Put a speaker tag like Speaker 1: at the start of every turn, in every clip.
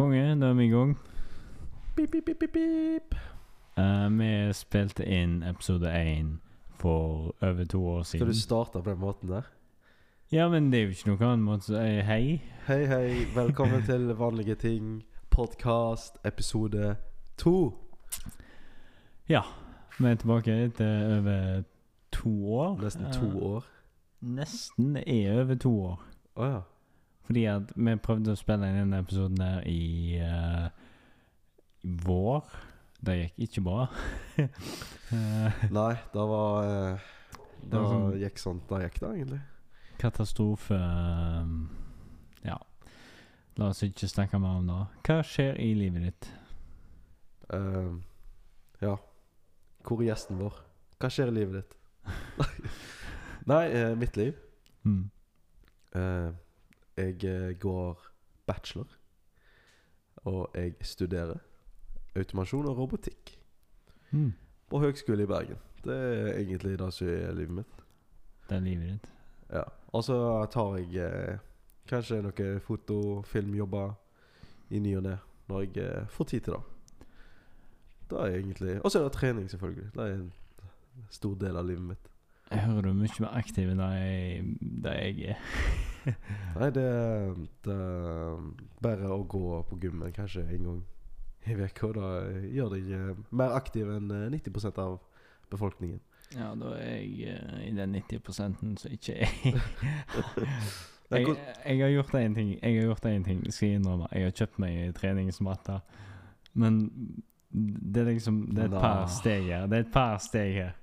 Speaker 1: Konge, da er vi i gang.
Speaker 2: Pip, pip, pip, pip.
Speaker 1: Eh, vi spilte inn episode én for over to år siden.
Speaker 2: Skal du starte på den måten der?
Speaker 1: Ja, men det er jo ikke noe annet måte å si hei.
Speaker 2: Hei, hei. Velkommen til Vanlige ting, podkast, episode to.
Speaker 1: Ja, vi er tilbake etter over to år.
Speaker 2: Nesten to
Speaker 1: år.
Speaker 2: år.
Speaker 1: Nesten er over to år.
Speaker 2: Å ja.
Speaker 1: Fordi at vi prøvde å spille inn denne episoden der i, uh, vår. Det gikk ikke bra. uh,
Speaker 2: Nei, det var uh,
Speaker 1: Det var sånn-
Speaker 2: gikk sånn det gikk, da, egentlig.
Speaker 1: katastrofe Ja. La oss ikke snakke mer om det. Hva skjer i livet ditt?
Speaker 2: Ja. Hvor er gjesten vår? Hva skjer i livet ditt? Nei, mitt liv.
Speaker 1: Mm.
Speaker 2: Jeg eh, går bachelor. Og jeg studerer automasjon og robotikk
Speaker 1: Mm.
Speaker 2: på Høgskolen i Bergen. Det er egentlig det som er livet mitt.
Speaker 1: Det er livet ditt.
Speaker 2: Ja. Og så tar jeg eh, kanskje noe foto, og filmjobber i ny og ne når jeg eh, får tid til det. Det er egentlig Og så er det trening, selvfølgelig. Det er en stor del av livet mitt.
Speaker 1: Jeg hører du er mye mer aktiv enn det jeg, er.
Speaker 2: Nei, det, det er bare å gå på gymmen kanskje en gang i uka, da gjør deg eh, mer aktiv enn eh, 90% av befolkningen.
Speaker 1: Ja, da er jeg eh, i den 90 som ikke er jeg, jeg har gjort én ting. Jeg har gjort en ting, skal jeg innrømme. Jeg har kjøpt meg treningsmatte. Men det er liksom Det er et par steg her. Det er et par steg her.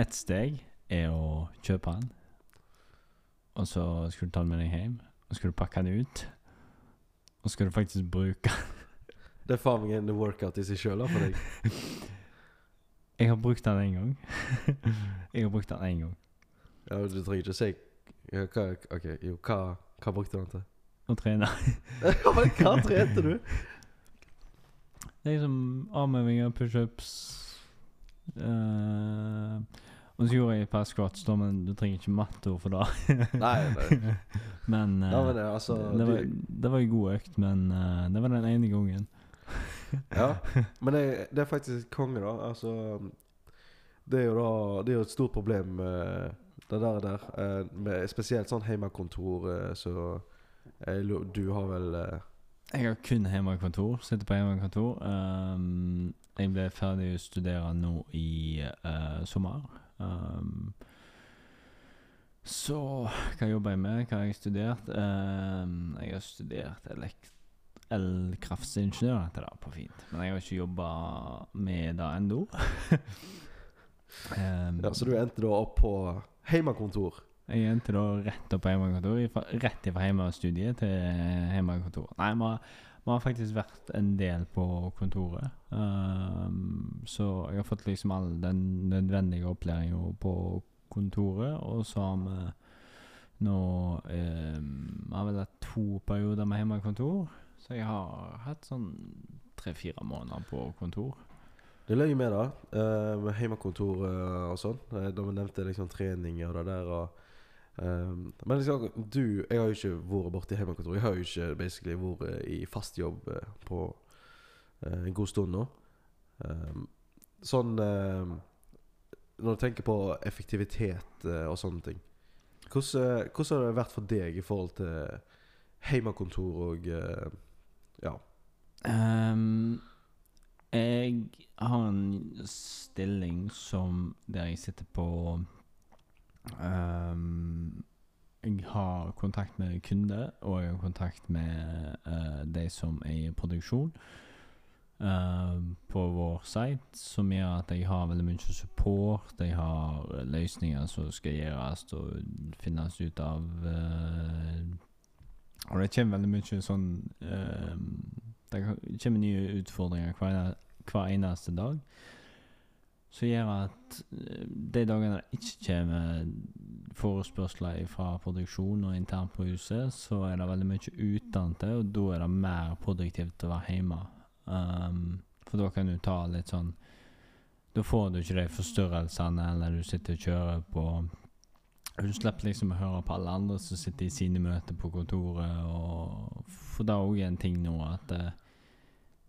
Speaker 1: Ett steg er å kjøpe den. Og så skal du ta den med deg hjem. Og skal du pakke den ut. Og skal du faktisk bruke den.
Speaker 2: Det er faen meg en workout i seg sjøl for deg.
Speaker 1: Jeg har brukt den én gang. jeg har brukt den én gang.
Speaker 2: Ja, du trenger ikke å si ja, hva, Ok, jo, hva, hva brukte du den til?
Speaker 1: Å trene.
Speaker 2: Hva trente du?
Speaker 1: Det er liksom armøvinger, pushups eh, Og så gjorde jeg et par squats, da, men du trenger ikke matto for det.
Speaker 2: Nei, nei.
Speaker 1: men uh,
Speaker 2: Ja, men det, altså
Speaker 1: det, var, det var en god økt, men uh, det var den ene gangen.
Speaker 2: Ja, men det, det er faktisk konge, da. Altså Det er jo da Det er jo et stort problem uh, det der, der eh, med spesielt sånn hjemmekontor, så Du har vel
Speaker 1: Jeg har kun hjemmekontor. Sitter på hjemmekontor. Um, jeg ble ferdig å studere nå i uh, sommer. Um, så hva jobber jeg med? Hva har jeg studert? Um, jeg har studert elkraftingeniør heter det på fint. Men jeg har ikke jobba med det ennå. um,
Speaker 2: Ja, Så du endte da opp på hjemmekontor?
Speaker 1: jeg endte da rett opp på hjemmekontor. Rett fra hjemmestudiet til hjemmekontor. Nei, vi har, vi har faktisk vært en del på kontoret. Um, så jeg har fått liksom all den nødvendige opplæringa på kontoret. Og så har vi nå um, har vel hatt to perioder med hjemmekontor. Så jeg har hatt sånn tre-fire måneder på kontor.
Speaker 2: Det løy med det, uh, med hjemmekontor uh, og sånn. Eh, da vi nevnte liksom trening og det der. Og, eh, men liksom, du Jeg har jo ikke vært borti hjemmekontor. Jeg har jo ikke basically vært i fast jobb eh, på uh, en god stund nå. Um, sånn uh, Når du tenker på effektivitet uh, og sånne ting hvordan, eh, hvordan har det vært for deg i forhold til hjemmekontor og eh, Ja.
Speaker 1: Um, jeg har en stilling som der jeg sitter på ehm, Jeg har kontakt med kunder, og jeg har kontakt med uh, de som er i produksjon uh, på vår site, som gjør at jeg har veldig mye support. Jeg har løsninger som skal gjøres og finnes ut av uh, og det kommer veldig mye sånn ehm, Det kommer nye utfordringer hver, hver eneste dag. Som gjør at eh, de dagene det ikke kommer forespørsler fra produksjon og internt på huset, så er det veldig mye utentil, og da er det mer produktivt å være hjemme. Um, for da kan du ta litt sånn Da får du ikke de forstyrrelsene, eller du sitter og kjører på Du slipper liksom å høre på alle andre som sitter i sine møter på kontoret. Og for det er òg en ting nå at eh,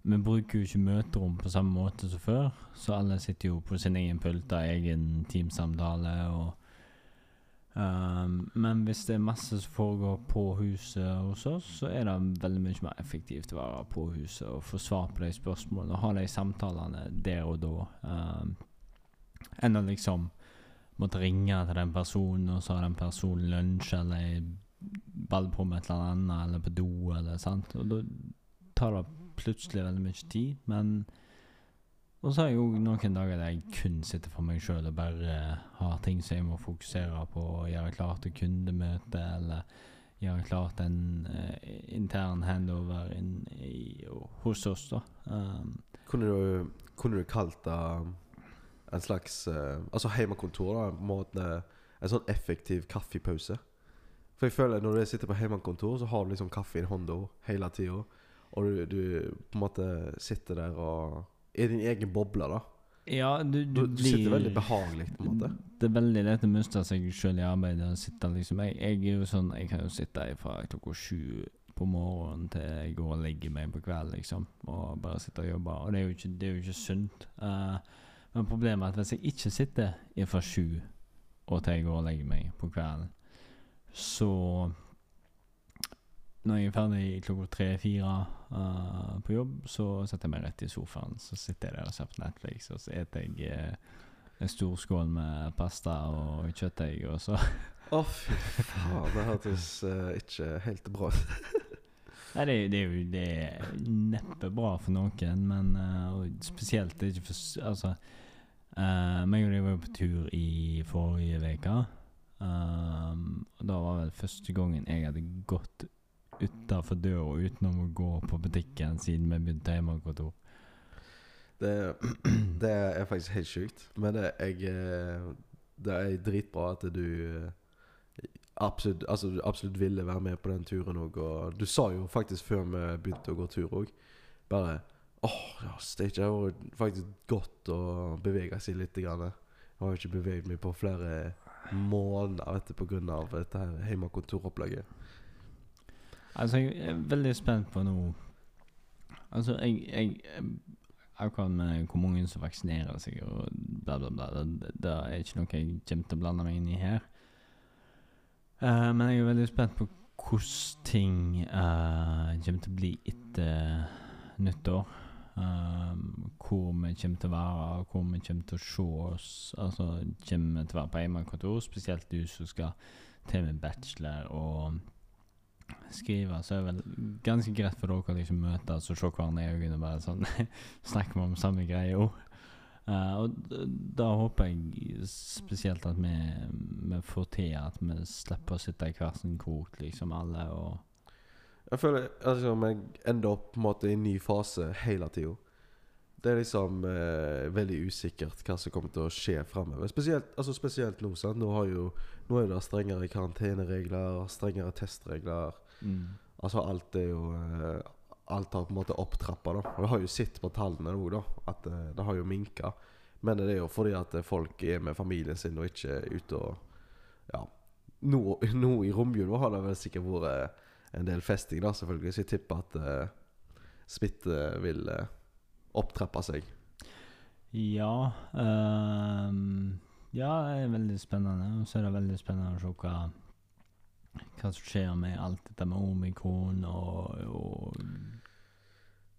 Speaker 1: vi bruker jo ikke møterom på samme måte som før. Så alle sitter jo på sin egen pult av egen teamsamtale. og Um, men hvis det er masse som foregår på huset hos oss, så er det veldig mye mer effektivt å være på huset og få svar på de spørsmålene og ha de samtalene der og da. Um, enn å liksom måtte ringe til den personen, og så har den personen lunsj eller ball på med et eller annet, eller på do, eller sant. Og da tar det plutselig veldig mye tid, men og så har jeg jo noen dager der jeg kun sitter for meg sjøl og bare har ting som jeg må fokusere på, gjøre klart til kundemøte, eller gjøre klart en uh, intern handover in, i, hos oss, da. Um,
Speaker 2: kunne, du, kunne du kalt det en slags uh, Altså hjemmekontor, da, en måte en sånn effektiv kaffepause? For jeg føler når du sitter på hjemmekontor, så har du liksom kaffe i hånda hele tida. Og du, du på en måte sitter der og i din egen boble, da.
Speaker 1: Ja, du, du,
Speaker 2: Du,
Speaker 1: blir
Speaker 2: sitter veldig behagelig, på en måte.
Speaker 1: Det er veldig lett å miste seg sjøl i arbeidet. og sitte liksom jeg, jeg er jo sånn Jeg kan jo sitte her fra klokka sju på morgenen til jeg går og legger meg på kvelden, liksom. Og bare sitte og jobbe. Og det er jo ikke, det jo ikke sunt. Uh, men problemet er at hvis jeg ikke sitter fra sju og til jeg går og legger meg på kvelden, så når jeg er ferdig klokka tre-fire uh, på jobb, så setter jeg meg rett i sofaen. Så sitter jeg der og ser på Netflix, og så spiser jeg uh, en stor skål med pasta og kjøttdeig, og så
Speaker 2: Å, fy faen. Det hørtes uh, ikke helt bra ut.
Speaker 1: Nei, det, det er jo det er neppe bra for noen, men uh, spesielt ikke for Altså uh, meg og deg var på tur i forrige uke. Um, og da var vel første gangen jeg hadde gått utafor døra utenom å gå på butikken siden vi begynte hjemmekontor.
Speaker 2: Det, det er faktisk helt sjukt. Men det, jeg, eh, det er dritbra at du eh, absolutt, altså, du absolutt ville være med på den turen òg. Og du sa jo faktisk før vi begynte å gå tur òg, bare åh, ja, det var faktisk godt å bevege seg litt. Grann. Jeg har ikke beveget meg på flere måneder pga. dette hjemmekontoropplegget.
Speaker 1: Altså, jeg er veldig spent på nå Altså, jeg, jeg Akkurat med hvor mange som vaksinerer seg og bla, bla, bla, det, det er ikke noe jeg kommer til å blande meg inn i her. Uh, men jeg er veldig spent på hvordan ting uh, kommer til å bli etter nyttår. Um, hvor vi kommer til å være, hvor vi kommer til å se oss. Altså, kommer vi til å være på hjemmekontor, spesielt du som skal til med bachelor og skrive, så er det vel ganske greit for dere å liksom møtes og se hverandre i øynene og bare sånn snakke om samme greie òg. og da håper jeg spesielt at vi, vi får til at vi slipper å sitte i hver sin krok, liksom alle, og
Speaker 2: Jeg føler altså, om jeg ender opp på en måte i en ny fase hele tida. Det er liksom eh, veldig usikkert hva som kommer til å skje framover. Spesielt, altså spesielt nå. sant? Nå, har jo, nå er det strengere karanteneregler, strengere testregler. Altså alt er jo eh, Alt har på en måte opptrappa, da. Og det har jo sett på tallene nå, da. At eh, det har jo minka. Men det er jo fordi at eh, folk er med familien sin og ikke er ute og Ja. Nå, nå i romjula har det vel sikkert vært eh, en del festing, da, selvfølgelig. Så jeg tipper at uh, smitte vil opptrappe seg.
Speaker 1: Ja um, Ja, det er veldig spennende. Og så er det veldig spennende å se hva, hva som skjer med alt dette med omikron og, og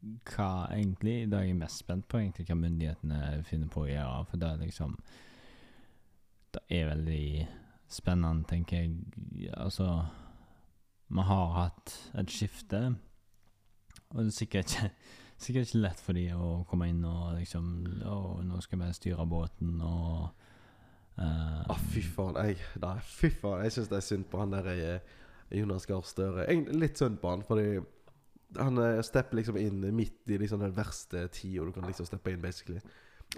Speaker 1: hva egentlig Det er jeg mest spent på, egentlig, hva myndighetene finner på å gjøre. For det er liksom Det er veldig spennende, tenker jeg. Altså Vi har hatt et skifte, og det er sikkert ikke sikkert ikke lett for de å komme inn og liksom Å, nå skal vi styre båten og uh,
Speaker 2: Å, fy faen. Jeg, nei, fy faen. Jeg syns det er synd på han der eh, Jonas Gahr Støre. Litt synd på han, fordi han eh, stepper liksom inn midt i liksom den verste tida du kan liksom steppe inn, basically.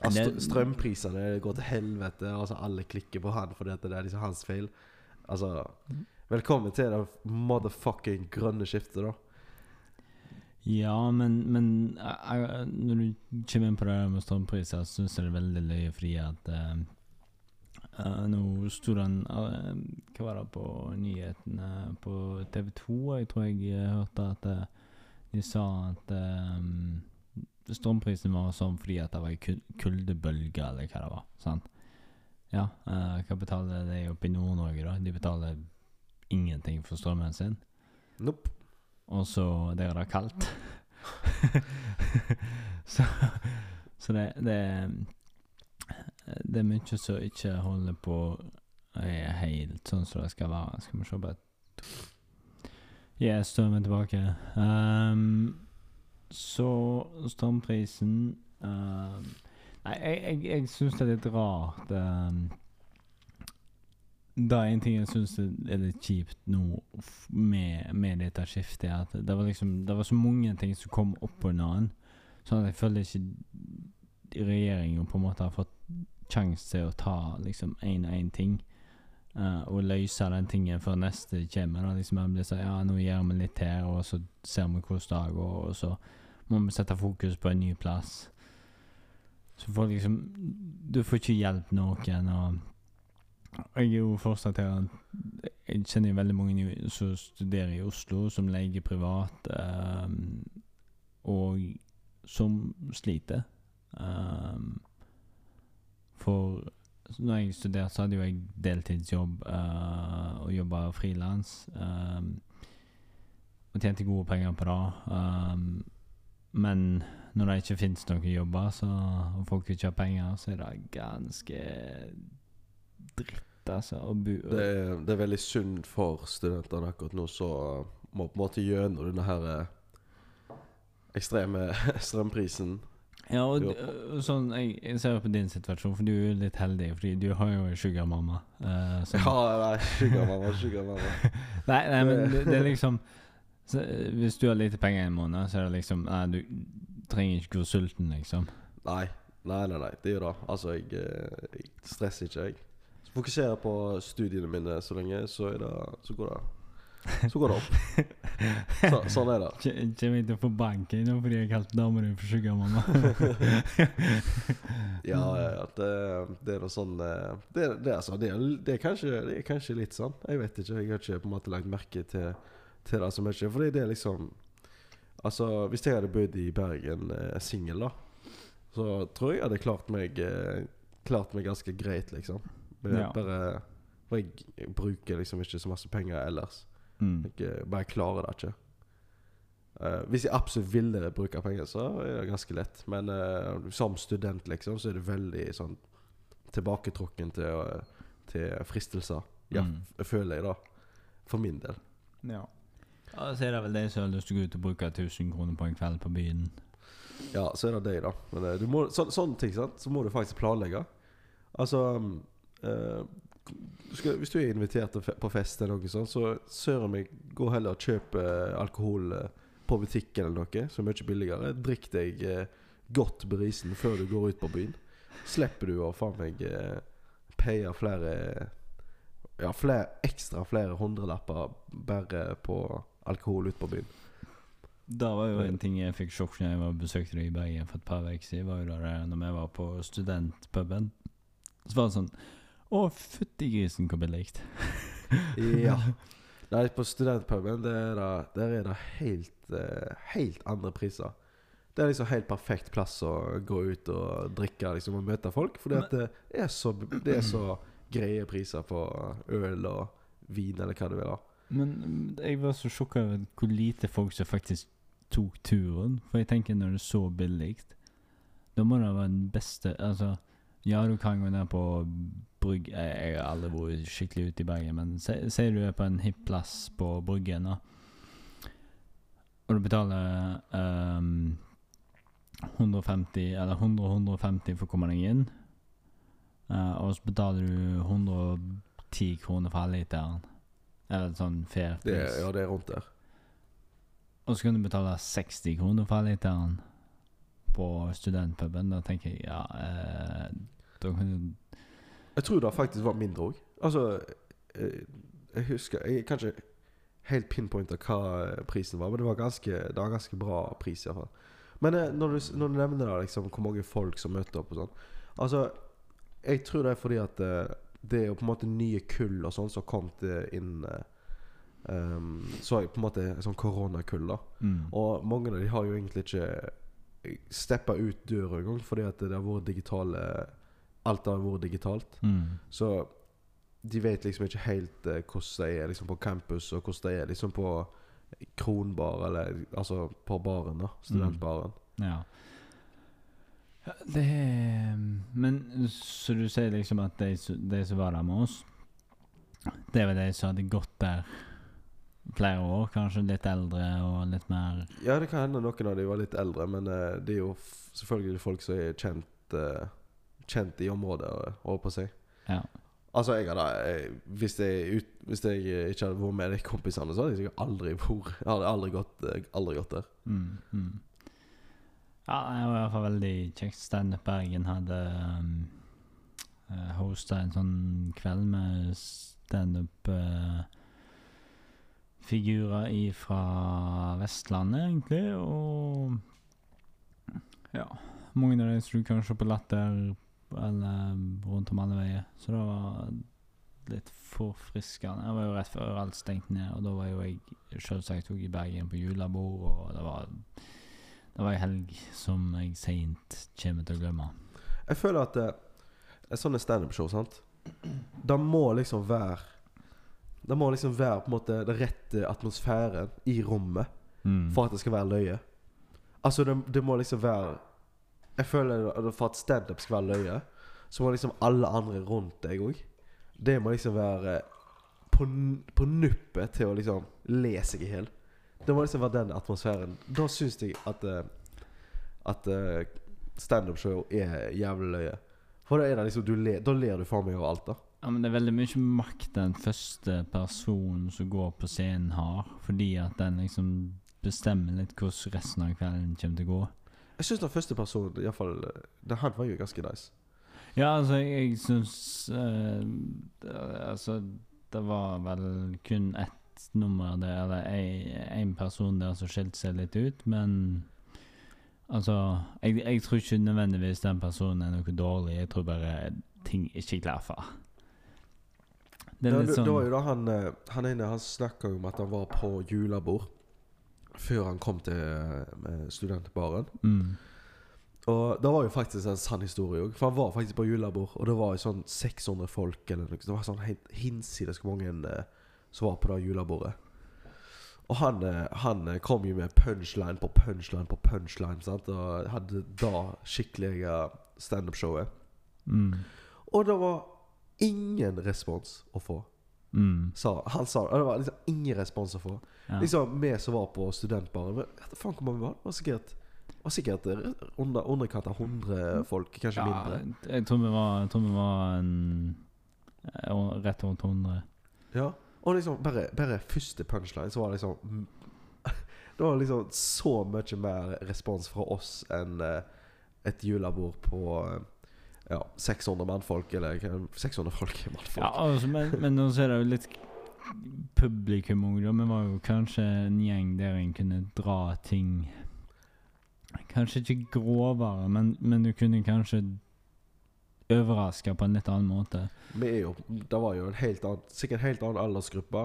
Speaker 2: Altså, str- strømprisene går til helvete, altså alle klikker på han fordi det er liksom hans feil. Altså Velkommen til det motherfucking grønne skiftet, da.
Speaker 1: Ja, men, men jeg, eh, når du kommer inn på det med strømpriser, syns jeg det er veldig løye fordi at uh, Eh, nå sto den uh, Hva var det på nyhetene på TV 2? Jeg tror jeg eh, hørte at eh, de sa at um, strømprisen var sånn fordi at det var ei kuldebølge, eller hva det var. Sant? Ja, eh, hva betaler de oppe i Nord-Norge, da? De betaler ingenting for strømmen sin.
Speaker 2: Nope.
Speaker 1: Og så der er det kaldt. så så det, det Det er mye som ikke holder på er helt sånn som det skal være. Skal vi se på et Ja, vi tilbake. Um, så strømprisen um, Nei, jeg, jeg, jeg syns det er litt rart. ehm, det er en ting jeg syns er litt kjipt nå med, med dette skiftet, at det var liksom Det var så mange ting som kom opp under den, sånn at jeg føler ikke regjeringa på en måte har fått sjanse til å ta liksom én og én ting. Uh, og løse den tingen før neste kommer. Da. Liksom jeg blir sånn Ja, nå gjør vi litt her, og så ser vi hvordan det går, og så må vi sette fokus på en ny plass. Så får liksom Du får ikke hjelp noen, og jeg er jo fortsatt her Jeg kjenner veldig mange som studerer i Oslo, som leier privat, um, og som sliter. Um, for når jeg studerte, så hadde jo jeg deltidsjobb uh, og jobba frilans. Um, og tjente gode penger på det. Um, men når det ikke fins noen jobber, så, og folk ikke har penger, så er det ganske dritt, altså.
Speaker 2: Det er, det er veldig synd for studentene akkurat nå, så må på en måte gjennom denne her eh, ekstreme strømprisen.
Speaker 1: Ja, og sånn, jeg, jeg ser på din situasjon, for du er litt heldig, fordi du har jo en sugarmamma. Uh,
Speaker 2: Ja, nei, sugarmamma, sugarmamma.
Speaker 1: Nei, nei, men det, det er liksom så, eh, Hvis du har lite penger en måned, så er det liksom Nei, du trenger ikke gå sulten, liksom.
Speaker 2: Nei, nei, nei, nei, det gjør det. Altså, jeg, eh, jeg stresser ikke, jeg. Så fokuserer på studiene mine så lenge, så, det, så går det Så går det opp. Så, sånn er det.
Speaker 1: Kommer ikke til å få banken nå fordi jeg kalte damer for sugarmamma?
Speaker 2: Ja, det, det er noe sånn eh, Det, det, er altså, det, er, det, er kanskje, det er kanskje litt sånn. Jeg vet ikke. Jeg har ikke på en måte lagt merke til, til det så mye. Fordi det er liksom Altså, hvis jeg hadde bodd i Bergen eh, singel, da, så tror jeg jeg hadde klart meg eh, Klart meg ganske greit, liksom. Men
Speaker 1: Ja.
Speaker 2: Bare For jeg, jeg bruker liksom ikke så masse penger ellers.
Speaker 1: Mm.
Speaker 2: Jeg eh, bare klarer det ikke. Uh, hvis jeg absolutt ville bruke penger, så er det ganske lett. Men uh, som student, liksom, så er det veldig sånn tilbaketrukken til, uh, til fristelser. Ja,
Speaker 1: Mm.
Speaker 2: føler jeg, da. For min del.
Speaker 1: Ja. ja. Så er det vel de som har lyst til å gå ut og bruke 1000 kroner på en kveld på byen.
Speaker 2: Ja, så er det deg, da. Men du må, så, sånne ting, sant, så må du faktisk planlegge. Altså um, du skal, Hvis du er invitert på fest, eller noe sånt, så søren meg, gå heller og kjøp eh, alkohol eh, på butikken eller noe, som er mye billigere. Drikk deg godt berisen før du går ut på byen. Slipper du å faen meg paye flere Ja, flere, ekstra flere hundrelapper bare på alkohol ut på byen.
Speaker 1: Det var jo en ting jeg fikk sjokk når jeg var besøkte deg i Bergen for et par uker siden. var jo da når vi var på studentpuben. Så var det sånn Å, fytti grisen, hvor billig.
Speaker 2: Ja. Nei, på studentpuben der er det, der er det helt, eh, helt andre priser. Det er liksom helt perfekt plass å gå ut og drikke liksom, og møte folk. Fordi at det er så, det er så greie priser på øl og vin, eller hva du vil ha.
Speaker 1: Men mm, jeg var så sjokka over hvor lite folk som faktisk tok turen. For jeg tenker når det er så billig, da må det være den beste Altså, ja, du kan gå ned på Brygg... Jeg, har aldri vært skikkelig ute i Bergen, men sier du er på en hipp plass på Bryggen, og du betaler um, 150 eller 100-150 for å komme deg inn, uh, og så betaler du 110 kroner for halvliteren. Eller sånn fair
Speaker 2: Det,
Speaker 1: pris.
Speaker 2: ja, det er rundt der.
Speaker 1: Og så kan du betale 60 kroner for literen på studentpuben. Da tenker jeg ja eh, Da kan du
Speaker 2: Jeg tror det faktisk var mindre òg. Altså eh, Jeg husker Jeg kan ikke helt pinpointe hva prisen var, men det var ganske, det var ganske bra pris, iallfall. Men eh, når, du, når du nevner det, liksom, hvor mange folk som møter opp og sånn Altså, jeg tror det er fordi at eh, det er jo på en måte nye kull og sånn som kom eh, inn um, Så er det på en måte sånn koronakull, da.
Speaker 1: Mm.
Speaker 2: Og mange av de har jo egentlig ikke steppa ut døra engang, fordi at det har vært digitale Alt har vært digitalt.
Speaker 1: Mm.
Speaker 2: Så de vet liksom ikke helt uh, hvordan de er liksom på campus, og hvordan de er liksom på kronbar, eller altså på baren, da. Studentbaren.
Speaker 1: Ja. Ja, Det er Men så du sier liksom at de, de som var der med oss, det var de som hadde gått der flere år, kanskje litt eldre og litt mer
Speaker 2: Ja, det kan hende noen av de var litt eldre, men uh, det er jo selvfølgelig folk som er kjent uh, Kjent i området, eh, holdt på å si.
Speaker 1: Ja.
Speaker 2: Altså, jeg hadde jeg, Hvis jeg, ut, hvis jeg ikke hadde vært med de kompisene, så hadde jeg sikkert aldri vært Jeg hadde aldri gått, aldri gått der.
Speaker 1: Mm, mm. Ja, det var i hvert fall veldig kjekt. Standup Bergen hadde um, hosta en sånn kveld med standup uh, figurer fra Vestlandet, egentlig, og ja Mange av dem som du kan se på Latter eller rundt om alle veier. Så det var litt forfriskende. Jeg var jo rett før alt stengte ned, og da var jo jeg selvsagt i Bergen på julebord, og det var det var ei helg som jeg seint kommer til å glemme.
Speaker 2: Jeg føler at eh, sånne standup-show, sant Da må liksom være Det må liksom være på en måte den rette atmosfæren i rommet
Speaker 1: Mm.
Speaker 2: for at det skal være løye. Altså, det, det må liksom være Jeg føler at for at standup skal være løye, så må liksom alle andre rundt deg òg Det må liksom være på, på nuppet til å liksom le seg i hjel. Det må liksom være den atmosfæren. Da syns jeg at eh, At uh, standup-show er jævlig løye. For da er det liksom du ler, Da ler du faen meg over alt, da.
Speaker 1: Ja, men det er veldig mye makt den første personen som går på scenen har, fordi at den liksom bestemmer litt hvordan resten av kvelden kommer til å gå.
Speaker 2: Jeg syns den første personen, iallfall Han var jo ganske nice.
Speaker 1: Ja, altså, jeg, jeg syns uh, det- Altså, det var vel kun ett nummer der, eller én person der som skilte seg litt ut, men Altså, jeg, jeg tror ikke nødvendigvis den personen er noe dårlig, jeg tror bare ting ikke klaffer. Det er litt sånn
Speaker 2: det var jo da han eh, Han ene han snakka om at han var på julebord før han kom til eh, studentbaren.
Speaker 1: mm,
Speaker 2: Og det var jo faktisk en sann historie òg. For han var faktisk på julebord, og det var jo sånn 600 folk eller noe. Det var sånn hinsides hvor mange eh, som var på det julebordet. Og han, han kom jo med punchline på punchline på punchline, sant? og hadde da skikkelige standup-showet.
Speaker 1: mm,
Speaker 2: Og det var ingen respons å få.
Speaker 1: mm,
Speaker 2: Sa, han sa det var liksom ingen respons å få.
Speaker 1: ja.
Speaker 2: Liksom Vi som var på studentbaren Vet faen hvor mange vi var? Det var sikkert det var sikkert eh, under, underkant av 100 folk, kanskje
Speaker 1: ja,
Speaker 2: mindre.
Speaker 1: jeg tror vi var, tror vi var en, eh, rett rundt 100.
Speaker 2: Ja Og liksom bare, bare første punchline, så var det liksom Det var liksom så mye mer respons fra oss enn eh, et julebord på ja, 600 mannfolk, eller 600 folk mannfolk.
Speaker 1: Ja, altså, men, men nå ser er det jo litt publikum òg. Vi var jo kanskje en gjeng der en kunne dra ting Kanskje ikke grovere, men, men du kunne kanskje overraske på en litt annen måte.
Speaker 2: Vi er jo Det var jo en helt annen Sikkert en helt annen aldersgruppe.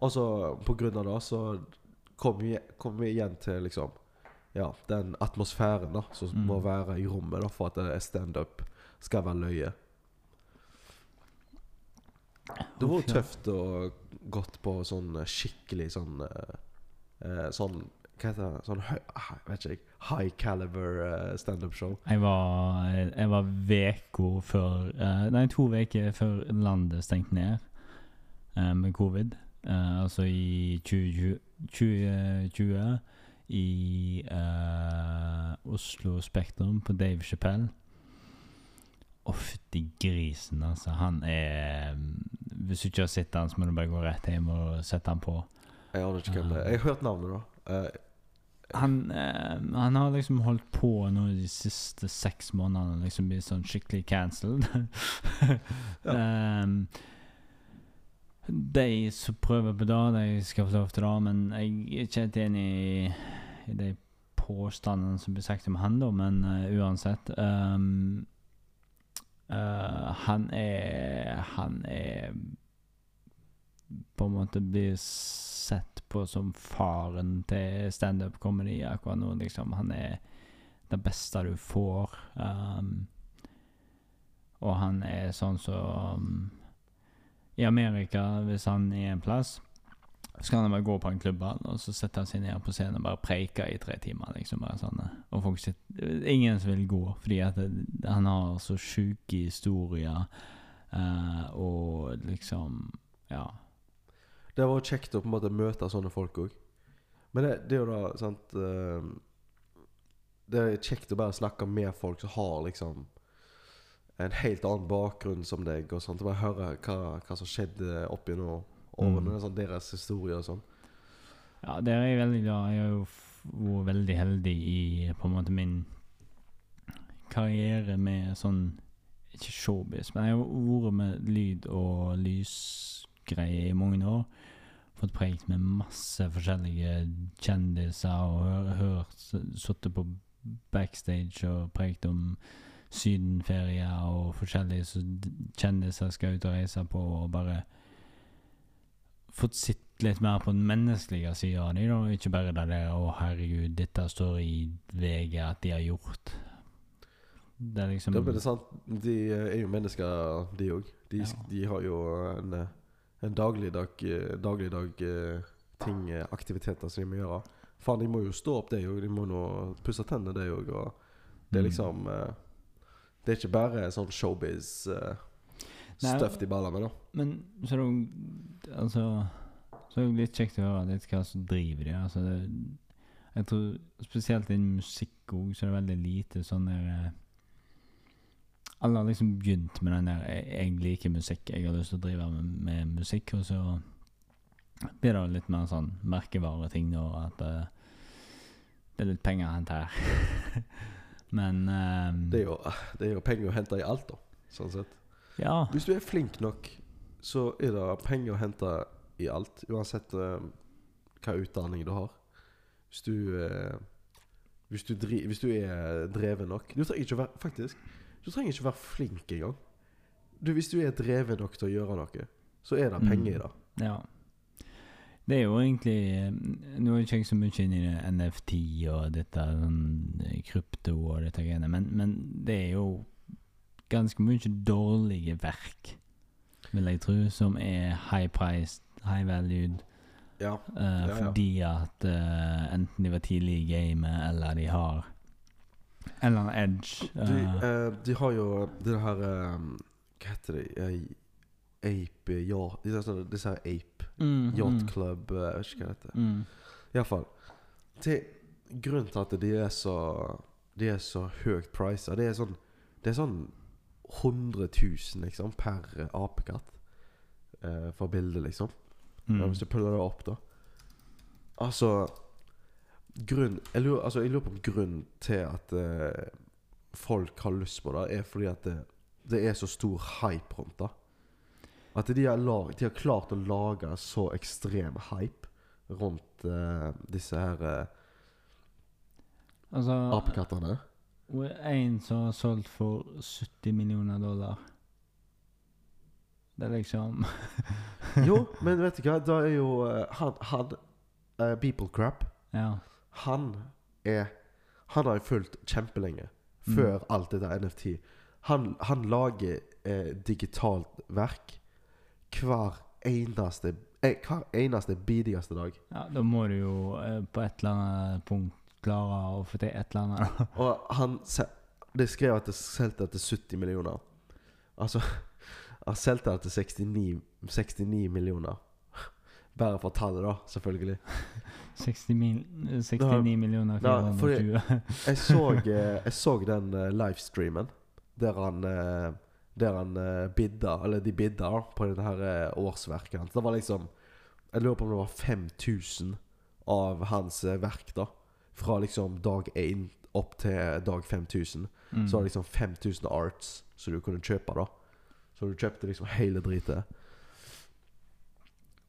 Speaker 2: Og så på grunn av det så kom vi, kom vi igjen til liksom Ja, den atmosfæren da som
Speaker 1: Mm.
Speaker 2: må være i rommet da for at det er standup skal være løye. Det var jo tøft å gått på sånn eh, skikkelig sånn eh, eh, Sånn Hva heter det? Sånn ah, vet ikke High caliber standup-show.
Speaker 1: Jeg var Jeg var veko før Nei, to uker før landet stengte ned med covid. Altså i 2020, 2020 i uh, Oslo Spektrum på Dave Chappelle. Fytti grisen, altså. Han er Hvis du ikke har sett han, så må du bare gå rett hjem og sette han på.
Speaker 2: Jeg aner ikke hvem det er. Jeg har hørt navnet, da. Uh,
Speaker 1: Han, uh, han har liksom holdt på nå de siste seks månedene liksom blitt sånn skikkelig cancelled. Ehm, de som prøver på det, de skal få lov til det, men jeg er ikke helt enig i, i de påstandene som blir sagt om han, da, men uh, uansett ehm, Eh, han er Han er på en måte blir sett på som faren til standup-comedy akkurat nå. Liksom. Han er det beste du får. Um, og han er sånn som um, I Amerika, hvis han er en plass, så kan han bare gå på en klubbball og så sette han seg ned på scenen og bare preike i tre timer. liksom bare sånn. Og folk sitter, ingen som vil gå, fordi at det, han har så sjuke historier. Uh, og liksom Ja.
Speaker 2: Det var kjekt å på en måte møte sånne folk òg. Men det, det er jo da sant uh, Det er kjekt å bare snakke med folk som har liksom en helt annen bakgrunn som deg, og sånt. Bare høre hva, hva som skjedde opp gjennom årene.
Speaker 1: Mm.
Speaker 2: Sånn, deres historie og sånn.
Speaker 1: Ja, der er jeg veldig glad. Jeg har jo vært veldig heldig i på en måte min karriere med sånn Ikke showbiz, men jeg har vært med lyd- og lysgreier i mange år. Fått prekt med masse forskjellige kjendiser og hør- hørt Sittet på backstage og prekt om sydenferier og forskjellige kjendiser skal ut og reise på, og bare fått sett litt mer på den menneskelige sida av dem, da. Ikke bare det der 'Å, herregud, dette står i VG at de har gjort'. Det er liksom
Speaker 2: Da blir det sant, de eh, er jo mennesker, de òg. De,
Speaker 1: Ja.
Speaker 2: de har jo en, eh, en dagligdag, eh, eh, aktiviteter som de må gjøre. Faen, de må jo stå opp, det òg. De må nå pusse tennene, det òg. Og det er
Speaker 1: Mm.
Speaker 2: liksom Det er ikke bare sånn showbiz uh,
Speaker 1: Nei,
Speaker 2: i ballene, da.
Speaker 1: Men så er det jo Altså Så er det litt kjekt å høre litt hva som driver de. Altså, det, jeg tror spesielt innen musikk òg, så er det veldig lite sånn der eh, Alle har liksom begynt med den der jeg, liker musikk, jeg har lyst til å drive med, med musikk', og så blir det litt mer sånn merkevareting nå, at uh, det er litt penger å hente her. Men um,
Speaker 2: Det er jo, det er jo penger å hente i alt, da. Sånn sett.
Speaker 1: Ja.
Speaker 2: Hvis du er flink nok, så er det penger å hente i alt. Uansett uh, hva utdanning du har. Hvis du uh, hvis, du dri, hvis du er dreven nok Du trenger ikke være Faktisk, du trenger ikke være flink engang. Du, hvis du er dreven nok til å gjøre noe, så er det penger i det.
Speaker 1: Ja. Det er jo egentlig eh, Nå er ikke jeg så mye inn i NFT og dette sånn krypto og dette greiene, men, men det er jo ganske mye dårlige verk, vil jeg tro, som er high priced, high valued,
Speaker 2: Ja.
Speaker 1: eh,
Speaker 2: ja.
Speaker 1: fordi at uh, enten de var tidlig i gamet, eller de har en eller annen edge.
Speaker 2: De,
Speaker 1: eh,
Speaker 2: de har jo det her Hva heter det? Eh, Ape Ja, disse, disse her Ape.
Speaker 1: mm,
Speaker 2: Yacht
Speaker 1: mm,
Speaker 2: Club Jeg vet ikke hva det heter.
Speaker 1: mm.
Speaker 2: Iallfall. Grunnen til at de er så De er så høyt prisa, det er sånn Det er sånn 100 000 liksom per eh, apekatt. Eh, for bildet, liksom.
Speaker 1: Mm.
Speaker 2: hvis du puller det opp, da. Altså Grunn Jeg lurer, altså, jeg lurer på om grunnen til at eh, folk har lyst på det, er fordi at det, det er så stor hype rundt det. At de har, lag, de har klart å lage så ekstrem hype rundt eh, disse her eh,
Speaker 1: Altså,
Speaker 2: apekattene.
Speaker 1: Og en som har solgt for 70 millioner dollar. Det er liksom
Speaker 2: Jo, men vet du hva? Da er jo eh, han, han uh, People Crap
Speaker 1: Ja.
Speaker 2: Han er Han har jeg fulgt kjempelenge.
Speaker 1: Mm.
Speaker 2: Før alt dette NFT. Han, han lager eh, digitalt verk hver eneste Hver eneste bidigste dag.
Speaker 1: ja. Da må du jo på et eller annet punkt klare å få til et eller annet.
Speaker 2: Og han De skrev at det solgte til 70 millioner. Altså Han solgte det til 69, 69 millioner. Bare for tallet, da, selvfølgelig.
Speaker 1: 60 mil, 69 millioner
Speaker 2: Ja, fordi-
Speaker 1: 420.
Speaker 2: Jeg så, eh, jeg så den eh, livestreamen der han eh, Der han bidda, eller de bidda på dette her årsverket hans. Det var liksom Jeg lurer på om det var 5000 av hans verk, da. Fra liksom dag 1 opp til dag 5000.
Speaker 1: Mm.
Speaker 2: Så var det liksom 5000 arts som du kunne kjøpe, da. Så du kjøpte liksom hele dritet.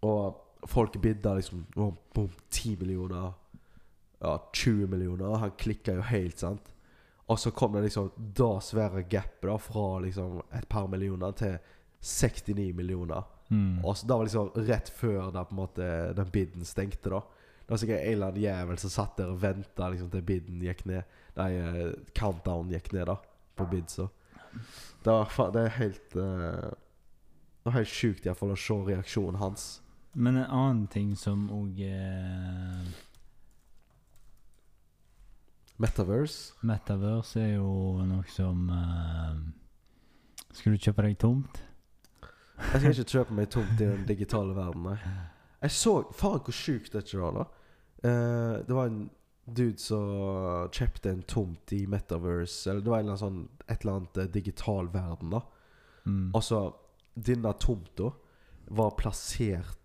Speaker 2: Og folk bidda liksom oh, boom, 10 millioner. Ja, 20 millioner. Han klikka jo helt, sant. Og så kom det liksom da svære gapet da fra liksom et par millioner til 69 millioner.
Speaker 1: Mm.
Speaker 2: Og så da var liksom rett før da på en måte den bidden stengte, da. Det var sikkert en eller annen jævel som satt der og venta liksom, til bidden gikk ned. Nei, eh, countdown gikk ned, da. På bidsa. Det, var det er helt uh, Det var helt sjukt iallfall å se reaksjonen hans.
Speaker 1: Men en annen ting som òg eh,
Speaker 2: Metaverse.
Speaker 1: Metaverse er jo noe som eh, Skal du kjøpe deg tomt?
Speaker 2: Jeg skal ikke kjøpe meg tomt i den digitale verden, nei. Jeg så Faen, hvor sjukt det ikke var, da. Eh, det var en dude som kjøpte en tomt i Metaverse, eller det var en eller sånn, et eller annet eh, digital verden, da.
Speaker 1: Mm.
Speaker 2: Altså, denne tomta var plassert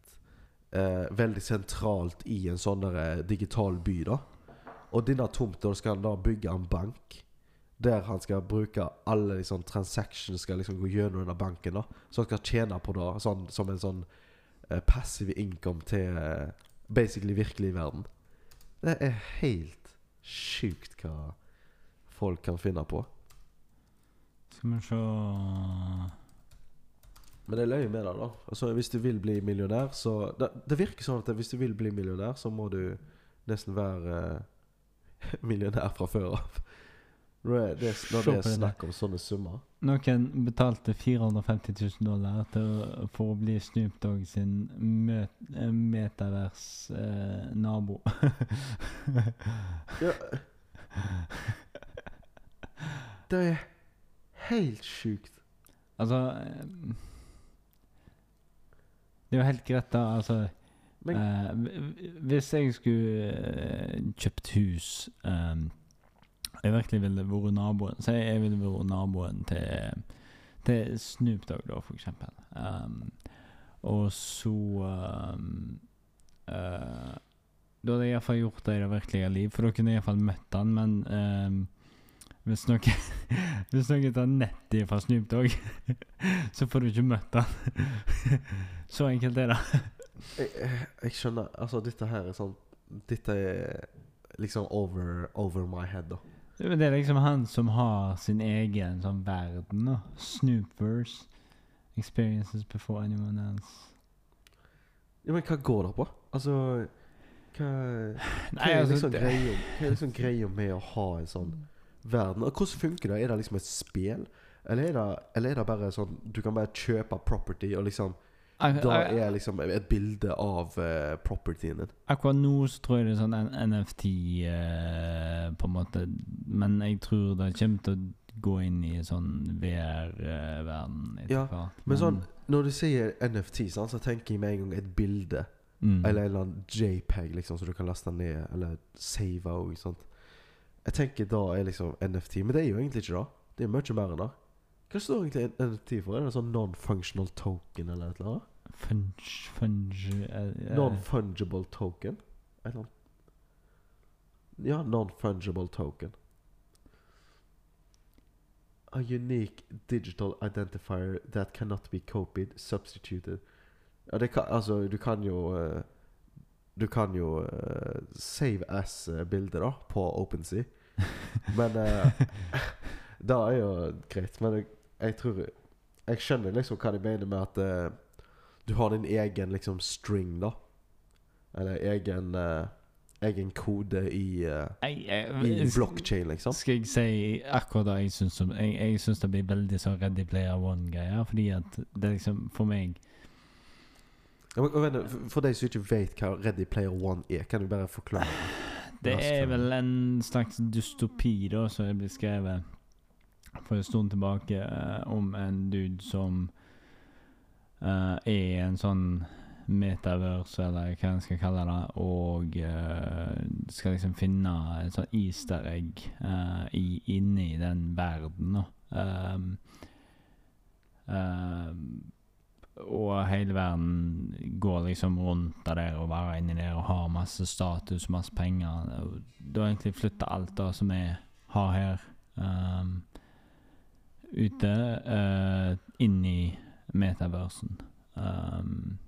Speaker 2: eh, veldig sentralt i en sånn der, eh, digital by, da. Og denne tomta skal han da bygge en bank. Der han skal bruke alle liksom, transactions skal liksom gå gjennom denne banken. da Så han skal tjene på det sånn, som en sånn eh, passive income til eh, basically virkelig verden. Det er helt sjukt hva folk kan finne på.
Speaker 1: Skal vi se
Speaker 2: Men det er løye med det, da. Altså, hvis du vil bli millionær, så Det, det virker sånn at hvis du vil bli millionær, så må du nesten være millionær fra før av. Når det, når det er snakk om sånne summer.
Speaker 1: Noen betalte 450 000 dollar til, for å bli Snoop Dogg sin metavers-nabo. metavers eh, nabo.
Speaker 2: Ja. Det er helt sjukt.
Speaker 1: altså eh, Det er jo helt greit, da. Altså
Speaker 2: Men
Speaker 1: eh, Hvis jeg skulle eh, kjøpt hus eh, Jeg virkelig ville vært naboen Så jeg ville vært naboen til Til Snoop Dogg, da, for eksempel. Um, og så um, uh, Da hadde jeg iallfall gjort det i det virkelige liv, for da kunne jeg iallfall møtt han, men um, hvis noen Hvis noen tar nettet fra Snoop Dogg, så får du ikke møtt han. så enkelt er det.
Speaker 2: jeg, jeg- skjønner Altså, dette her er sånn Dette er liksom over, over my head, da.
Speaker 1: Det er liksom han som har sin egen sånn verden, da. Snoopers. Experiences before anyone else.
Speaker 2: Ja, Men hva går det på? Altså Hva Hva er, liksom
Speaker 1: det-
Speaker 2: greia, liksom greia med å ha en sånn verden? Og hvordan funker det? Er det liksom et spill? Eller er det, eller er det bare sånn Du kan bare kjøpe property, og liksom Da er liksom et bilde av uh, propertyen din.
Speaker 1: Akkurat nå så tror jeg det er sånn NFT uh, på en måte, men jeg tror det kommer til å gå inn i sånn VR-verden etter
Speaker 2: Ja,
Speaker 1: hvert.
Speaker 2: Men sånn Når du sier NFT, sånn, så tenker jeg med en gang et bilde.
Speaker 1: mm.
Speaker 2: Eller en eller annen JPEG liksom som du kan laste ned, eller save òg. Jeg tenker da er liksom NFT, men det er jo egentlig ikke det. Det er mye mer enn det. Hva står egentlig NFT for? Er det sånn non-functional token eller et eller annet?
Speaker 1: Funge, funge uh, eh,
Speaker 2: Non-fungible token? Et eller annet. Ja, non-fungible token. A unique digital identifier that cannot be copied, substituted. Ja, det kan, altså, du kan jo uh, Du kan jo uh, save as-bilder da på OpenSea. Men uh, Det er jo greit. Men jeg, tror Jeg skjønner liksom hva de mener med at eh, du har din egen liksom string, da. Eller egen eh, Egen kode i, eh,
Speaker 1: jeg, jeg,
Speaker 2: i blockchain, liksom.
Speaker 1: Skal jeg si akkurat det jeg syns om Jeg, jeg syns det blir veldig sånn Ready Player One-greier, fordi at det er liksom For meg
Speaker 2: Ja, men, vent, for- de som ikke vet hva Ready Player One er, kan du bare forklare?
Speaker 1: Det er vel en slags dystopi, da, som er blitt skrevet for en stund tilbake, eh, om en dude som uh, er en sånn metaverse, eller hva en skal kalle det, og uh, skal liksom finne et sånn easter egg uh, i, inni den verden. Um, og hele verden går liksom rundt det der og være inni der og har masse status, masse penger. Du egentlig flytta alt det som vi har her um, ute, uh, inni metaversen. Um,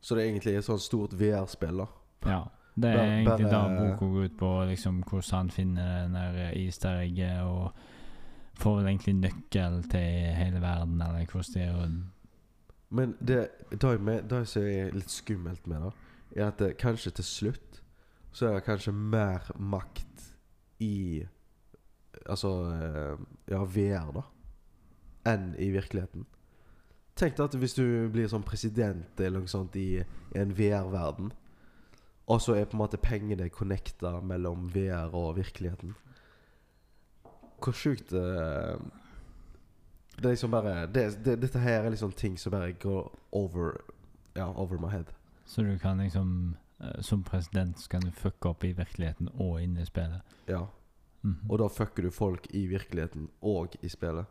Speaker 2: Så det er egentlig et sånt stort VR-spill, da.
Speaker 1: ja. Det er
Speaker 2: Bare-
Speaker 1: egentlig da boka går ut på, liksom, hvordan han finner den der easter og får vel egentlig nøkkel til hele verden, eller hvordan det er
Speaker 2: Men det, det, med, det som er litt skummelt med det, er at det, kanskje til slutt så er det kanskje mer makt i Altså eh, ja, VR, da, enn i virkeligheten. Tenk deg at hvis du blir sånn president eller noe sånt i, i en VR-verden, og så er på en måte pengene connecta mellom VR og virkeligheten. Hvor sjukt det Det er liksom bare det, det, Dette her er liksom ting som bare går over Ja, over my head.
Speaker 1: Så du kan liksom eh, Som president så kan du fucke opp i virkeligheten og inne i spillet.
Speaker 2: Ja.
Speaker 1: Mhm.
Speaker 2: Og da fucker du folk i virkeligheten og i spillet.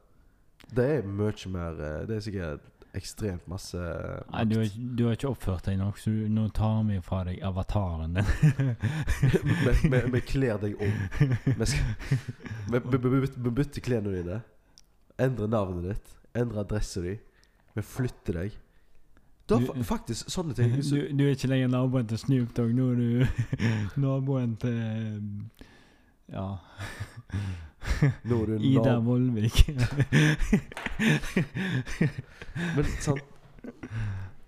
Speaker 2: Det er mye mer eh, Det er sikkert ekstremt masse
Speaker 1: Nei, du, har, ikke- du har ikke oppført deg nok, så du, nå tar vi fra deg avataren din.
Speaker 2: Vi- kler deg om. Vi bytter klærne dine. Endrer navnet ditt. Endrer adressen din. Vi flytter deg. Da,
Speaker 1: Du-
Speaker 2: fa- faktisk, sånne ting
Speaker 1: du,
Speaker 2: du
Speaker 1: er ikke lenger naboen til Snoop Dogg, nå er du naboen til Ja.
Speaker 2: Er
Speaker 1: Ida Vollvik.
Speaker 2: Men sant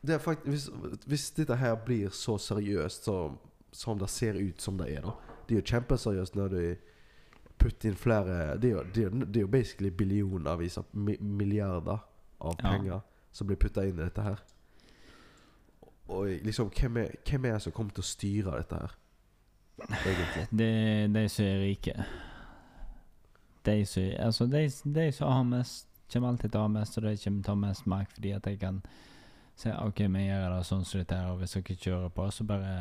Speaker 2: Det er faktisk hvis, hvis dette her blir så seriøst som, som det ser ut som det er, da Det er jo kjempeseriøst når du putter inn flere Det er jo, det er, det er jo basically billionervis av milliarder av
Speaker 1: Ja.
Speaker 2: penger som blir putta inn i dette her. Og liksom, hvem er, hvem er det som kommer til å styre dette her? Egentlig.
Speaker 1: Det er de som er rike. De som Altså, har mest, kommer alltid til å ha mest, og de kommer til å ha mest mark fordi at jeg kan si OK, vi gjør det sånn som dette her, og hvis dere ikke kjører på, så bare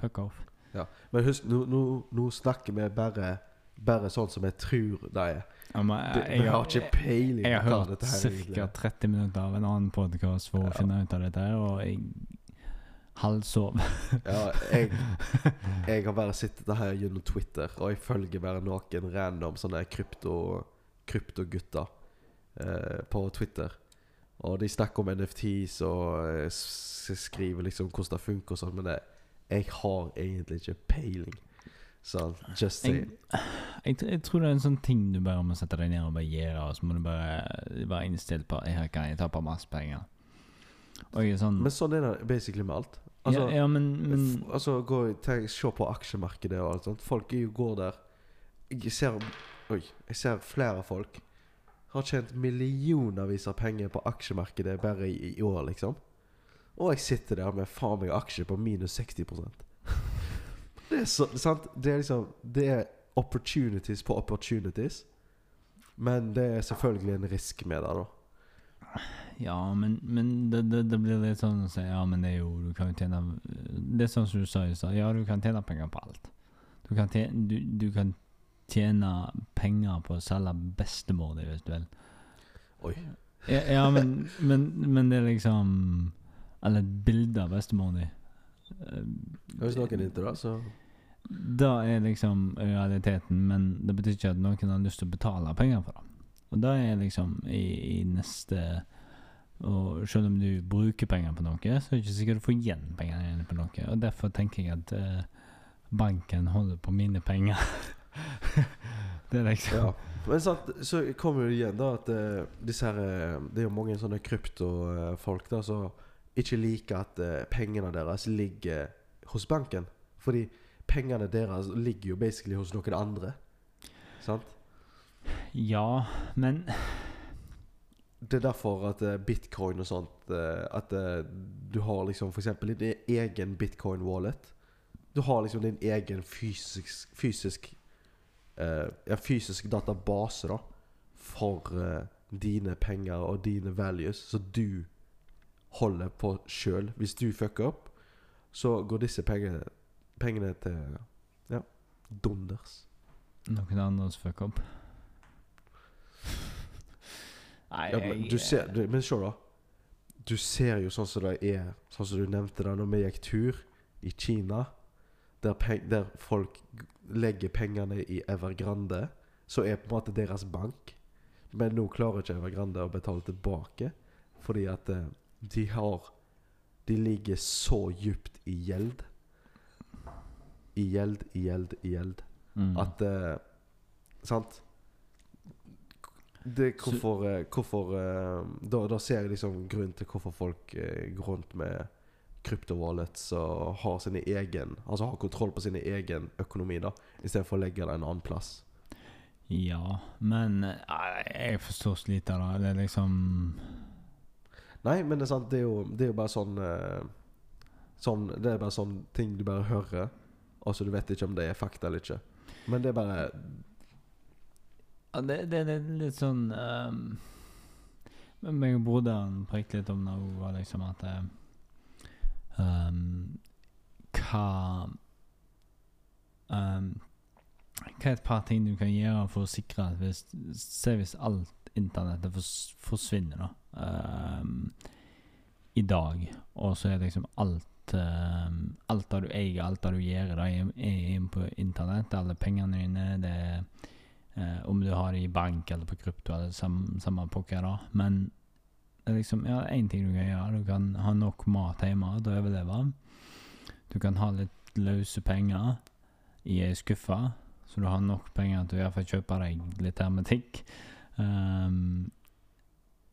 Speaker 1: fuck off.
Speaker 2: Ja, Men husk, nå, nå, nå snakker vi bare Bare sånn som jeg tror det er.
Speaker 1: Ja, men,
Speaker 2: Det,
Speaker 1: jeg,
Speaker 2: har ikke peiling
Speaker 1: jeg har hørt
Speaker 2: dette
Speaker 1: ca.
Speaker 2: er.
Speaker 1: 30 minutter av en annen podkast for å finne ut av dette, og jeg halvsov.
Speaker 2: Ja, jeg, jeg har bare sittet her gjennom Twitter, og jeg følger bare noen random sånne krypto kryptogutter eh, på Twitter. Og de snakker om NFTs og eh, skriver liksom hvordan det funker og sånn, men det, jeg har egentlig ikke peiling. Så just
Speaker 1: Jeg,
Speaker 2: saying.
Speaker 1: jeg, tr- jeg tror det er en sånn ting du bare må sette deg ned og bare gjøre, og så må du bare være innstilt på her kan jeg tape masse penger. Jeg er sånn
Speaker 2: Men sånn er det basically med alt. Altså,
Speaker 1: ja, ja, men, men
Speaker 2: altså gå, tenk, Se på aksjemarkedet og alt sånt. Folk jo går der Jeg ser Oi, jeg ser flere folk har tjent millionervis av penger på aksjemarkedet bare i, i år, liksom. Og jeg sitter der med faen meg aksjer på minus 60% Det er så, sant? Det er liksom Det er opportunities på opportunities. Men det er selvfølgelig en risk med det, da.
Speaker 1: Ja, men, men det, det, det blir litt sånn å si Ja, men det er jo Du kan jo tjene Det er sånn som du sa i stad. Ja, du kan tjene penger på alt. Du kan tjene, du, du kan tjene penger på å selge bestemor di, hvis du vil.
Speaker 2: Oi.
Speaker 1: Ja, ja men, men, men det er liksom Eller et bilde av bestemor di. Eh,
Speaker 2: Hvis noen er into det, så
Speaker 1: Det er liksom realiteten, men det betyr ikke at noen har lyst til å betale penger for det. Og det er liksom i, i neste Og selv om du bruker penger på noe, så er det ikke sikkert du får igjen pengene dine på noe. Og derfor tenker jeg at eh, banken holder på mine penger. det er liksom
Speaker 2: Ja. Men sant, så kommer det igjen da at eh, disse her eh, Det er jo mange sånne kryptofolk da som ikke liker at eh, pengene deres ligger hos banken. Fordi pengene deres ligger jo basically hos noen andre. Sant?
Speaker 1: Ja, men
Speaker 2: Det er derfor at eh, bitcoin og sånt eh, At eh, du har liksom eksempel din egen bitcoin-wallet. Du har liksom din egen fysisk Fysisk Ja, fysisk database, da. For dine penger og dine values, som du holder på sjøl. Hvis du fucker opp, så går disse pengene, pengene til Ja, donders.
Speaker 1: noen andre som fucker opp. Nei,
Speaker 2: Ja, men du ser du, Men se, da. Du ser jo sånn som det er Sånn som du nevnte da når vi gikk tur i Kina, der, peng, der folk legger pengene i Evergrande, så er på en måte deres bank. Men nå klarer ikke Evergrande å betale tilbake, fordi at eh, de har De ligger så djupt i gjeld. i gjeld, i gjeld, i gjeld.
Speaker 1: Mm.
Speaker 2: At eh, Sant? Det hvorfor, eh, hvorfor eh, da, da ser jeg liksom grunn til hvorfor folk eh, går rundt med kryptowallets og har sin egen Altså har kontroll på sin egen økonomi, da istedenfor å legge det en annen plass.
Speaker 1: Ja, men jeg forstår slitet, av Det er liksom
Speaker 2: Nei, men det er sant, det er jo, det er jo bare sånn Sånn Det er bare sånn ting du bare hører, Altså du vet ikke om det er fakta eller ikke. Men det er bare
Speaker 1: Ja, det, det, det er litt sånn um, meg og broderen prekte litt om det òg, liksom at um, Hva um, Hva er et par ting du kan gjøre for å sikre at hvis Se hvis alt internettet fors, forsvinner, da. I dag, og så er det liksom alt Alt det du eier, alt det du gjør, er inne på internett. Alle pengene dine. det er Eh, om du har det i bank eller på krypto, eller sam, samme pokker, da. Men det er liksom, ja, én ting du kan gjøre. Du kan ha nok mat hjemme til å overleve. Du kan ha litt løse penger i ei skuffe, så du har nok penger til å i hvert fall kjøpe deg litt hermetikk. Um,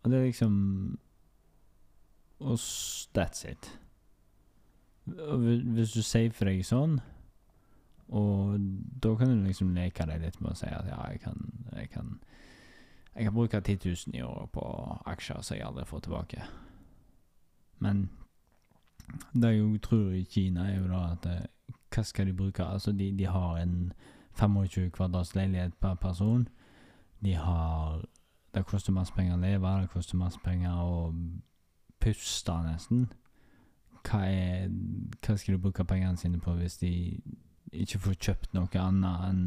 Speaker 1: og det er liksom Og that's it. Og hvis du safer deg sånn og da kan du liksom leke deg litt med å si at ja, jeg kan Jeg kan, jeg kan bruke 10 000 i året på aksjer som jeg aldri får tilbake. Men det jeg tror i Kina, er jo da at eh, hva skal de bruke? Altså, de, de har en 25 kvadrats leilighet per person. De har Det koster masse penger å leve, det koster masse penger å puste, nesten. Hva, er, hva skal de bruke pengene sine på hvis de ikke får kjøpt noe annet enn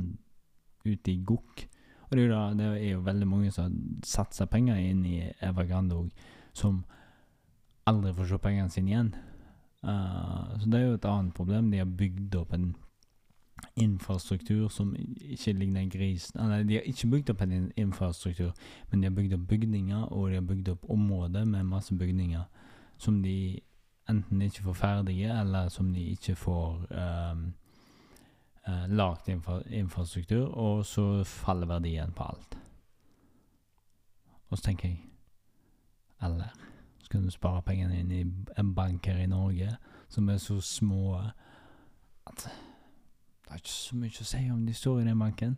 Speaker 1: ute i gokk. Og det er, jo da, det er jo veldig mange som satser penger inn i Evergrande òg, som aldri får se pengene sine igjen. Uh, så det er jo et annet problem. De har bygd opp en infrastruktur som ikke ligner grisen Eller de har ikke bygd opp en infrastruktur, men de har bygd opp bygninger, og de har bygd opp områder med masse bygninger som de enten ikke får ferdige, eller som de ikke får um, uh, lagd infra infrastruktur, og så faller verdien på alt. Og så tenker jeg Eller så kan du spare pengene inn i en bank her i Norge som er så små at det er ikke så mye å si om de står i den banken.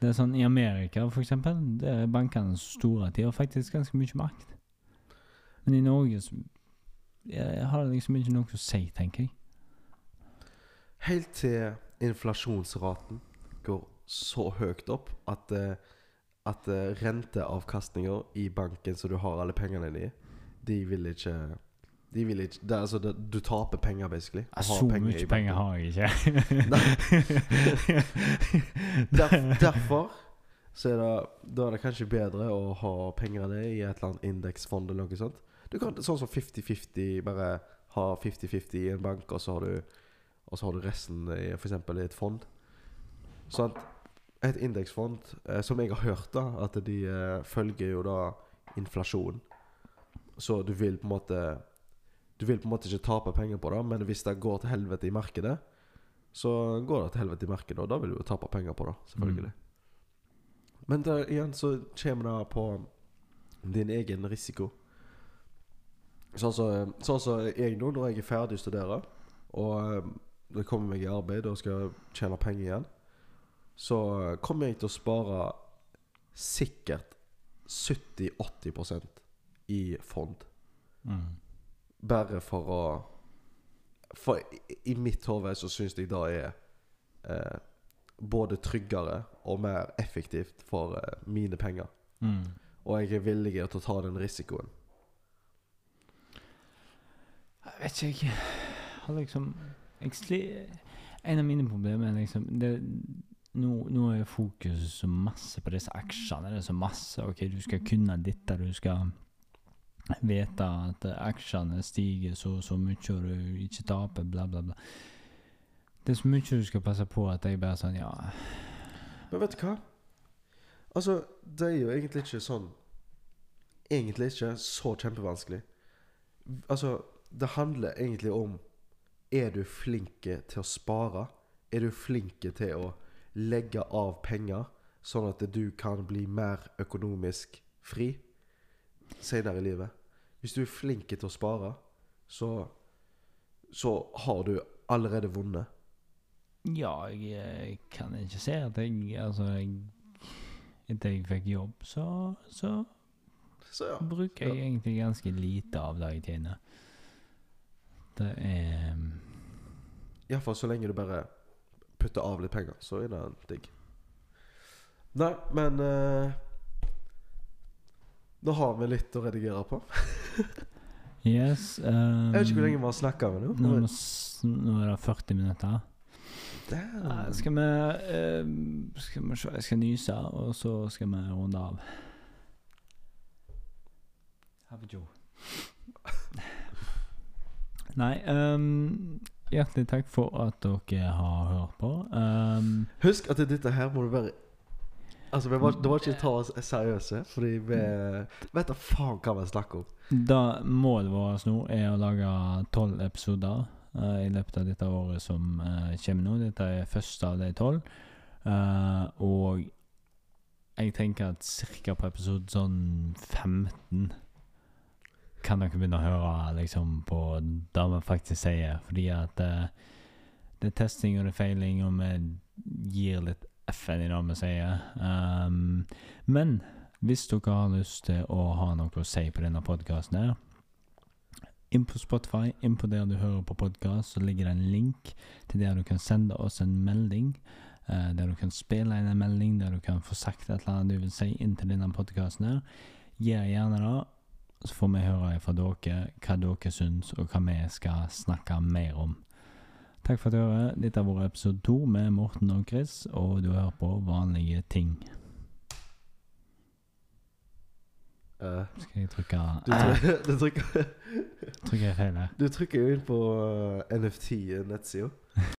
Speaker 1: Det er sånn I Amerika, for eksempel, det er bankene store at de har faktisk ganske mye makt. Men i Norge så jeg har det liksom ikke noe å si, tenker jeg.
Speaker 2: Helt til inflasjonsraten går så høyt opp at, eh, at eh, renteavkastninger i banken som du har alle pengene dine i, de vil ikke De vil ikke det, er Altså, det, du taper penger, basically. ha
Speaker 1: Så
Speaker 2: penger i
Speaker 1: mye penger har jeg ikke.
Speaker 2: Der, derfor så er det, da er det kanskje bedre å ha penger av det i et eller annet indeksfond eller noe sånt. Du kan sånn som 50-50, bare ha 50-50 i en bank, og så har du, og så har du resten i f.eks. et fond. Sånn et indeksfond, eh, som jeg har hørt, da, at de eh, følger jo da inflasjon. Så du vil på en måte Du vil på en måte ikke tape penger på det, men hvis det går til helvete i markedet, så går det til helvete i markedet, og da vil du jo tape penger på det, selvfølgelig. Men der, igjen så kommer det på din egen risiko. Sånn som så, så jeg nå, når jeg er ferdig å studere, og eh, det kommer meg i arbeid og skal tjene penger igjen, så kommer jeg til å spare sikkert 70-80% i fond.
Speaker 1: Mm.
Speaker 2: Bare for å For i, i mitt hode så syns jeg det er eh, både tryggere og mer effektivt for eh, mine penger.
Speaker 1: Mm.
Speaker 2: Og jeg er villig til å ta den risikoen.
Speaker 1: Jeg vet ikke, jeg har liksom jeg En av mine problemer er liksom det, nå, nå er fokuset så masse på disse aksjene. Det er så masse Ok, du skal kunne dette, du skal vite at aksjene stiger så så mye, og du ikke taper, bla, bla, bla. Det er så mye du skal passe på at jeg bare sånn Ja,
Speaker 2: Men vet du hva? Altså, det er jo egentlig ikke sånn Egentlig ikke så kjempevanskelig. Altså, det handler egentlig om Er du flink til å spare? Er du flink til å legge av penger, sånn at du kan bli mer økonomisk fri senere i livet? Hvis du er flink til å spare, så Så har du allerede vunnet.
Speaker 1: Ja, jeg kan ikke se at jeg Altså, jeg Etter jeg fikk jobb, så, så
Speaker 2: Så ja.
Speaker 1: bruker jeg egentlig ganske lite av det jeg tjener. Det er
Speaker 2: Iallfall så lenge du bare putter av litt penger, så er det digg. Nei, men uh, Nå har vi litt å redigere på.
Speaker 1: Yes. Um,
Speaker 2: Jeg vet ikke hvor lenge vi har snakka med
Speaker 1: nå,
Speaker 2: nå.
Speaker 1: nå er det 40 minutter.
Speaker 2: Damn.
Speaker 1: Skal vi uh, Skal vi se Jeg skal nyse, og så skal vi runde av. Habijo. Nei Um, Hjertelig takk for at dere har hørt på. Um,
Speaker 2: Husk at dette her må du bare Altså, vi må, Det må ikke ta oss seriøse, fordi vi vet da faen hva vi snakker om.
Speaker 1: da målet vårt nå er å lage tolv episoder uh, i løpet av dette året som uh, kommer nå. Dette er første av de tolv. Eh, og jeg tenker at ca. på episode sånn 15 kan dere begynne å høre liksom på det vi faktisk sier. Fordi at uh, det er testing og det er feiling, og vi gir litt FN i det vi sier. Um, men hvis dere har lyst til å ha noe å si på denne podkasten her, inn på Spotify, inn på der du hører på podkast, så ligger det en link til der du kan sende oss en melding. Uh, der du kan spille inn en melding, der du kan få sagt et eller annet du vil si inn til denne podkasten her. Gjør gjerne det, så får vi høre fra dere hva dere syns, og hva vi skal snakke mer om. Takk for at du hører. Dette har vært episode to med Morten og Chris, og du hører på Vanlige ting.
Speaker 2: Uh,
Speaker 1: Skal jeg trykke
Speaker 2: du, trykker, du, trykker,
Speaker 1: Trykker jeg feil her?
Speaker 2: du trykker jo inn på uh, NFT-nettsida.